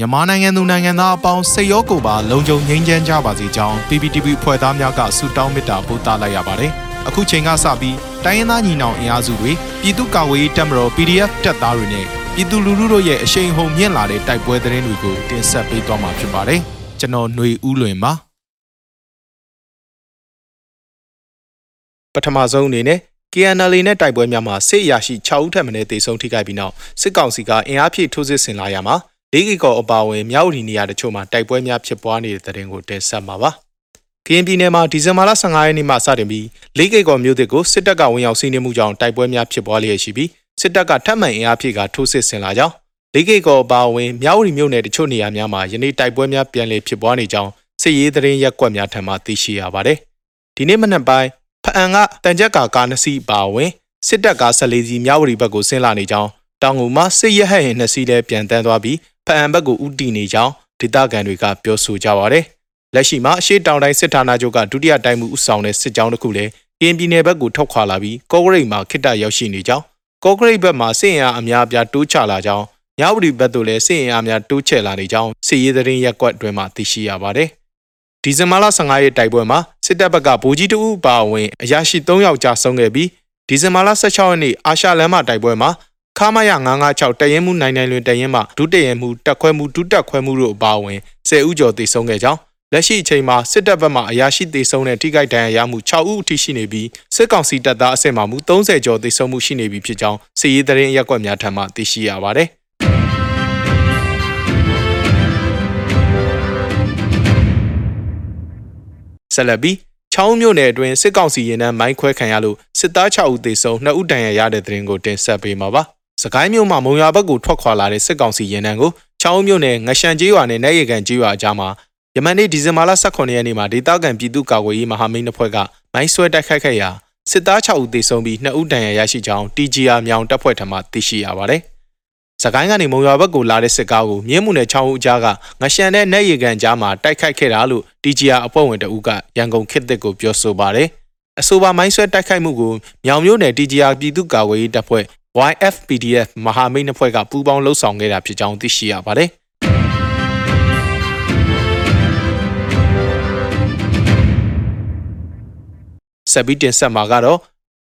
မြန်မာနိုင်ငံသူနိုင်ငံသားအပေါင်းစိတ်ရောကိုယ်ပါလုံခြုံငြိမ်းချမ်းကြပါစေကြောင်း PPTV ဖွဲ့သားများကဆုတောင်းမေတ္တာပို့သလိုက်ရပါတယ်။အခုချိန်ကစပြီးတိုင်းရင်းသားညီနောင်အင်အားစုတွေပြည်သူ့ကာကွယ်ရေးတပ်မတော် PDF တပ်သားတွေနဲ့ပြည်သူလူထုတို့ရဲ့အရှိန်ဟုန်မြင့်လာတဲ့တိုက်ပွဲသတင်းတွေကိုတင်ဆက်ပေးသွားမှာဖြစ်ပါတယ်။ကျွန်တော်ຫນွေဦးလွင်ပါပထမဆုံးအနေနဲ့ KNL နဲ့တိုက်ပွဲများမှာစစ်အရာရှိ6ဦးထပ်မံတေဆုံးထိခိုက်ပြီးနောက်စစ်ကောင်စီကအင်အားဖြည့်ထိုးစစ်ဆင်လာရမှာ လေးကီကောအပါအဝင်မြောက်ဥရီနေရာတချို့မှာတိုက်ပွဲများဖြစ်ပွားနေတဲ့တဲ့ရင်ကိုတင်ဆက်မှာပါ။ကရင်ပြည်နယ်မှာဒီဇင်ဘာလ15ရက်နေ့မှစတင်ပြီးလေးကီကောမြို့သစ်ကိုစစ်တပ်ကဝင်ရောက်စီးနင်းမှုကြောင့်တိုက်ပွဲများဖြစ်ပွားလျက်ရှိပြီးစစ်တပ်ကထပ်မံအင်အားဖြည့်ကထိုးစစ်ဆင်လာကြောင်းလေးကီကောအပါအဝင်မြောက်ဥရီမြို့နယ်တချို့နေရာများမှာယနေ့တိုက်ပွဲများပြန်လည်ဖြစ်ပွားနေကြောင်းစစ်ရေးသတင်းရက်ကွက်များထံမှသိရှိရပါတယ်။ဒီနေ့မနက်ပိုင်းဖအံကတန်ကြက်ကကားနှစ်စီးပါဝင်စစ်တပ်ကား14စီးမြောက်ဝရီဘက်ကိုဆင်းလာနေကြောင်းတောင်ငူမှာစစ်ရဟတ်ရင်နှစ်စီးလည်းပြန်တန်းသွားပြီး ဖအံဘက်ကိုဥတီနေကြောင်းဒေသခံတွေကပြောဆိုကြပါရယ်လက်ရှိမှာအရှိတောင်တိုင်းစစ်ဌာနချုပ်ကဒုတိယတိုင်းမှုဦးဆောင်တဲ့စစ်ကြောင်းတစ်ခုလည်းကင်းပြည်နယ်ဘက်ကိုထုတ်ခွာလာပြီးကော့ဂရိတ်မှာခိတ္တရောက်ရှိနေကြောင်းကော့ဂရိတ်ဘက်မှာစစ်ရင်အားအများအပြားတိုးချလာကြောင်းမြောက်ဝတီဘက်သို့လည်းစစ်ရင်အားများတိုးချဲ့လာနေကြောင်းစစ်ရေးသတင်းရက်ကွက်တွင်မှသိရှိရပါတယ်ဒီဇင်ဘာလ15ရက်တိုက်ပွဲမှာစစ်တပ်ဘက်ကဗိုလ်ကြီးတအုပ်ပါဝင်အရာရှိ3ယောက်ကြာဆုံးခဲ့ပြီးဒီဇင်ဘာလ16ရက်နေ့အာရှလမ်းမတိုက်ပွဲမှာ ခမာရ956တရင်မှုနိုင်နိုင်လွင်တရင်မှဒုတရင်မှုတက်ခွဲမှုဒုတက်ခွဲမှုတို့အပါအဝင်10ဦးကျော်သေဆုံးခဲ့ကြောင်းလက်ရှိအချိန်မှာစစ်တပ်ဘက်မှအရာရှိသေဆုံးတဲ့ထိခိုက်ဒဏ်ရာရမှု6ဦးအထိရှိနေပြီးစစ်ကောင်စီတပ်သားအဆင့်မှမူ30ကျော်သေဆုံးမှုရှိနေပြီဖြစ်ကြောင်းစစ်ရေးသတင်းရက်ကွက်များထံမှသိရှိရပါတယ်ဆက်လက်ပြီးချောင်းမြို့နယ်အတွင်းစစ်ကောင်စီရင်နှန်းမိုင်းခွဲခံရလို့စစ်သား6ဦးသေဆုံး2ဦးဒဏ်ရာရတဲ့တဲ့ရင်ကိုတင်ဆက်ပေးမှာပါ။ စကိုင်းမြို့မှာမုံရွာဘက်ကိုထွက်ခွာလာတဲ့စစ်ကောင်စီရင်နှန်းကိုချောင်းမြို့နယ်ငရှန်ကျေးရွာနဲ့နိုင်ရကန်ကျေးရွာအကြားမှာယမန်နေ့ဒီဇင်ဘာလ18ရက်နေ့မှာဒေသခံပြည်သူ့ကာကွယ်ရေးမဟာမိတ်အဖွဲ့ကမိုင်းဆွဲတိုက်ခိုက်ခဲ့ရာစစ်သား6ဦးသေဆုံးပြီး2ဦးဒဏ်ရာရရှိကြောင်း TGR မြောင်တပ်ဖွဲ့ထံမှသိရှိရပါတယ်။စကိုင်းကနေမုံရွာဘက်ကိုလာတဲ့စစ်ကားကိုမြင်းမှုနယ်ချောင်းဦးကြားကငရှန်တဲ့နက်ရီကန်ကြားမှာတိုက်ခိုက်ခဲ့တာလို့ TGR အဖွဲ့ဝင်တအူးကရန်ကုန်ခေတ်သစ်ကိုပြောဆိုပါတယ်။အဆိုပါမိုင်းဆွဲတိုက်ခိုက်မှုကိုမြောင်မြို့နယ် TGR ပြည်သူ့ကာကွယ်ရေးတပ်ဖွဲ့ YFPDF မဟာမိတ်အဖွဲ့ကပူးပေါင်းလှုပ်ဆောင်ခဲ့တာဖြစ်ကြောင်းသိရှိရပါတယ်။ဆက်ပြီးတင်ဆက်မှာကတော့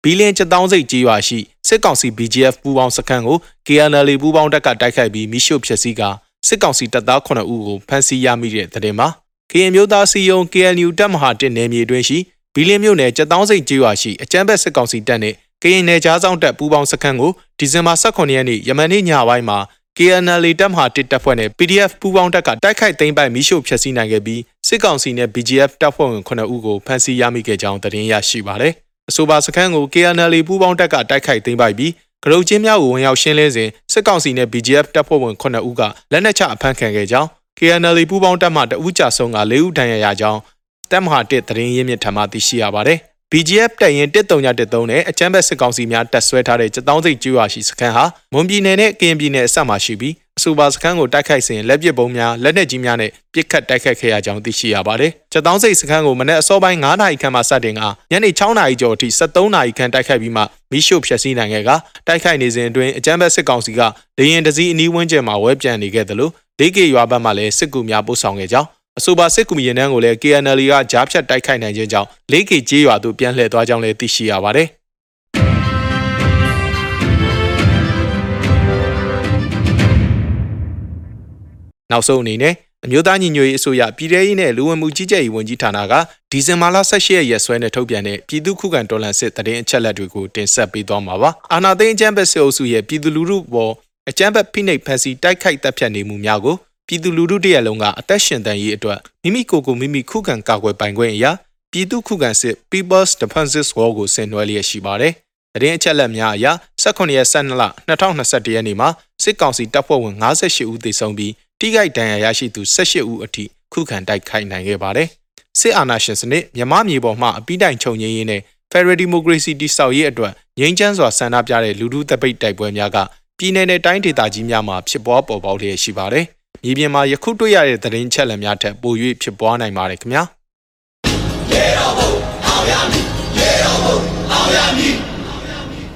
ဘီလင်း7000စိတ်ကြီးရွာရှိစစ်ကောင်စီ BGF ပူးပေါင်းစခန်းကို KNL ပူးပေါင်းတပ်ကတိုက်ခိုက်ပြီးမိရှုဖျက်ဆီးကစစ်ကောင်စီတပ်သား9ဦးကိုဖမ်းဆီးရမိတဲ့တဲ့မှာ KN မျိုးသားစီယုံ KNU တပ်မဟာ1နယ်မြေတွင်ရှိဘီလင်းမြို့နယ်7000စိတ်ကြီးရွာရှိအကြမ်းဖက်စစ်ကောင်စီတပ်နဲ့ကရင်နယ်ကြားဆောင်တပ်ပူးပေါင်းစခန်းကိုဒီဇင်ဘာ18ရက်နေ့ယမန်နေ့ညပိုင်းမှာ KNL တပ်မဟာ1တပ်ဖွဲ့နဲ့ PDF ပူးပေါင်းတပ်ကတိုက်ခိုက်သိမ်းပိုက်မိရှုဖျက်ဆီးနိုင်ခဲ့ပြီးစစ်ကောင်စီနဲ့ BGF တပ်ဖွဲ့ဝင်9ဦးကိုဖမ်းဆီးရမိခဲ့ကြောင်းသတင်းရရှိပါတယ်အဆိုပါစခန်းကို KNL ပူးပေါင်းတပ်ကတိုက်ခိုက်သိမ်းပိုက်ပြီးကရုတ်ချင်းများကိုဝင်ရောက်ရှင်းလင်းစဉ်စစ်ကောင်စီနဲ့ BGF တပ်ဖွဲ့ဝင်9ဦးကလက်နက်ချအဖမ်းခံခဲ့ကြောင်း KNL ပူးပေါင်းတပ်မှတအူးကြဆုံးက၄ဦးဒဏ်ရာရကြောင်းတပ်မဟာ1သတင်းရင်းမြစ်ထံမှသိရှိရပါတယ်။ BGF တပ်ရင်1333နဲ့အချမ်းဘက်စစ်ကောင်စီများတပ်ဆွဲထားတဲ့စတောင်းစိတ်ကျွော်ရှိစခန်းဟာမွန်ပြည်နယ်နဲ့ကရင်ပြည်နယ်အစပ်မှာရှိပြီးအဆိုပါစခန်းကိုတိုက်ခိုက်စဉ်လက်ပစ်ပုံးများလက်နက်ကြီးများနဲ့ပစ်ခတ်တိုက်ခိုက်ခဲ့ရကြောင်းသိရှိရပါတယ်။ချက်တောင်းစိတ်စခန်းကိုမနေ့အစောပိုင်း9နာရီခန့်မှစတင်ကညနေ6နာရီကျော်အထိ73နာရီခန့်တိုက်ခိုက်ပြီးမှမိရှုဖျက်ဆီးနိုင်ခဲ့ကတိုက်ခိုက်နေစဉ်အတွင်းအကြမ်းဖက်စစ်ကောင်စီကလေရင်တစည်းအနီးဝန်းကျင်မှာဝဲပြန်နေခဲ့တယ်လို့ဒေကေရွာဘက်မှလည်းစစ်ကူများပို့ဆောင်ခဲ့ကြောင်း အဆိုပါစစ်ကူရင်နှန်းကိုလည်း KNL ကကြားဖြတ်တိုက်ခိုက်နိုင်ခြင်းကြောင့် 4K ကျေးရွာသို့ပြန်လှည့်သွားကြောင်းလည်းသိရှိရပါတယ်။နောက်ဆုံးအနေနဲ့အမျိုးသားညီညွတ်ရေးအစိုးရပြည်ထရေးနဲ့လူဝင်မှုကြီးကြပ်ရေးဝန်ကြီးဌာနကဒီဇင်ဘာလ18ရက်ရက်စွဲနဲ့ထုတ်ပြန်တဲ့ပြည်သူ့ခုခံတော်လှန်စစ်တရင်အချက်လက်တွေကိုတင်ဆက်ပေးသွားမှာပါ။အာဏာသိမ်းအကြမ်းဖက်စစ်အုပ်စုရဲ့ပြည်သူလူထုပေါ်အကြမ်းဖက်ဖိနှိပ်ဖန်ဆီးတိုက်ခိုက်တပ်ဖြတ်နေမှုများကို ပြည်သူလူထုတရက်လုံးကအသက်ရှင်တန်ရေးအတွက်မိမိကိုယ်ကိုမိမိခုခံကာကွယ်ပိုင်ခွင့်အရာပြည်သူခုခံစစ် People's Defenses War ကိုဆင်နွှဲလျက်ရှိပါတယ်။တရင်အချက်လက်များအရ18ရက်12လ2021ရက်နေ့မှာစစ်ကောင်စီတပ်ဖွဲ့ဝင်58ဦးသေဆုံးပြီးတိခိုက်ဒဏ်ရာရရှိသူ18ဦးအထိခုခံတိုက်ခိုက်နိုင်ခဲ့ပါတယ်။စစ်အာဏာရှင်စနစ်မြမမြေပေါ်မှအပိတိုင်ချုပ်ငြိမ်းရေးနဲ့ Federal Democracy တိဆောက်ရေးအတွက်ငြိမ်းချမ်းစွာဆန္ဒပြတဲ့လူထုတပိတ်တိုက်ပွဲများကပြည်내နဲ့တိုင်းဒေသကြီးများမှာဖြစ်ပွားပေါ်ပေါက်လျက်ရှိပါတယ်။ မြေပြင်မှာယခုတွေ့ရတဲ့သတင်းချက်လက်များထက်ပို၍ဖြစ်ပွားနိုင်ပါတယ်ခင်ဗျာ။ရေတော်ဘုံအောင်ရမည်ရေတော်ဘုံအောင်ရမည်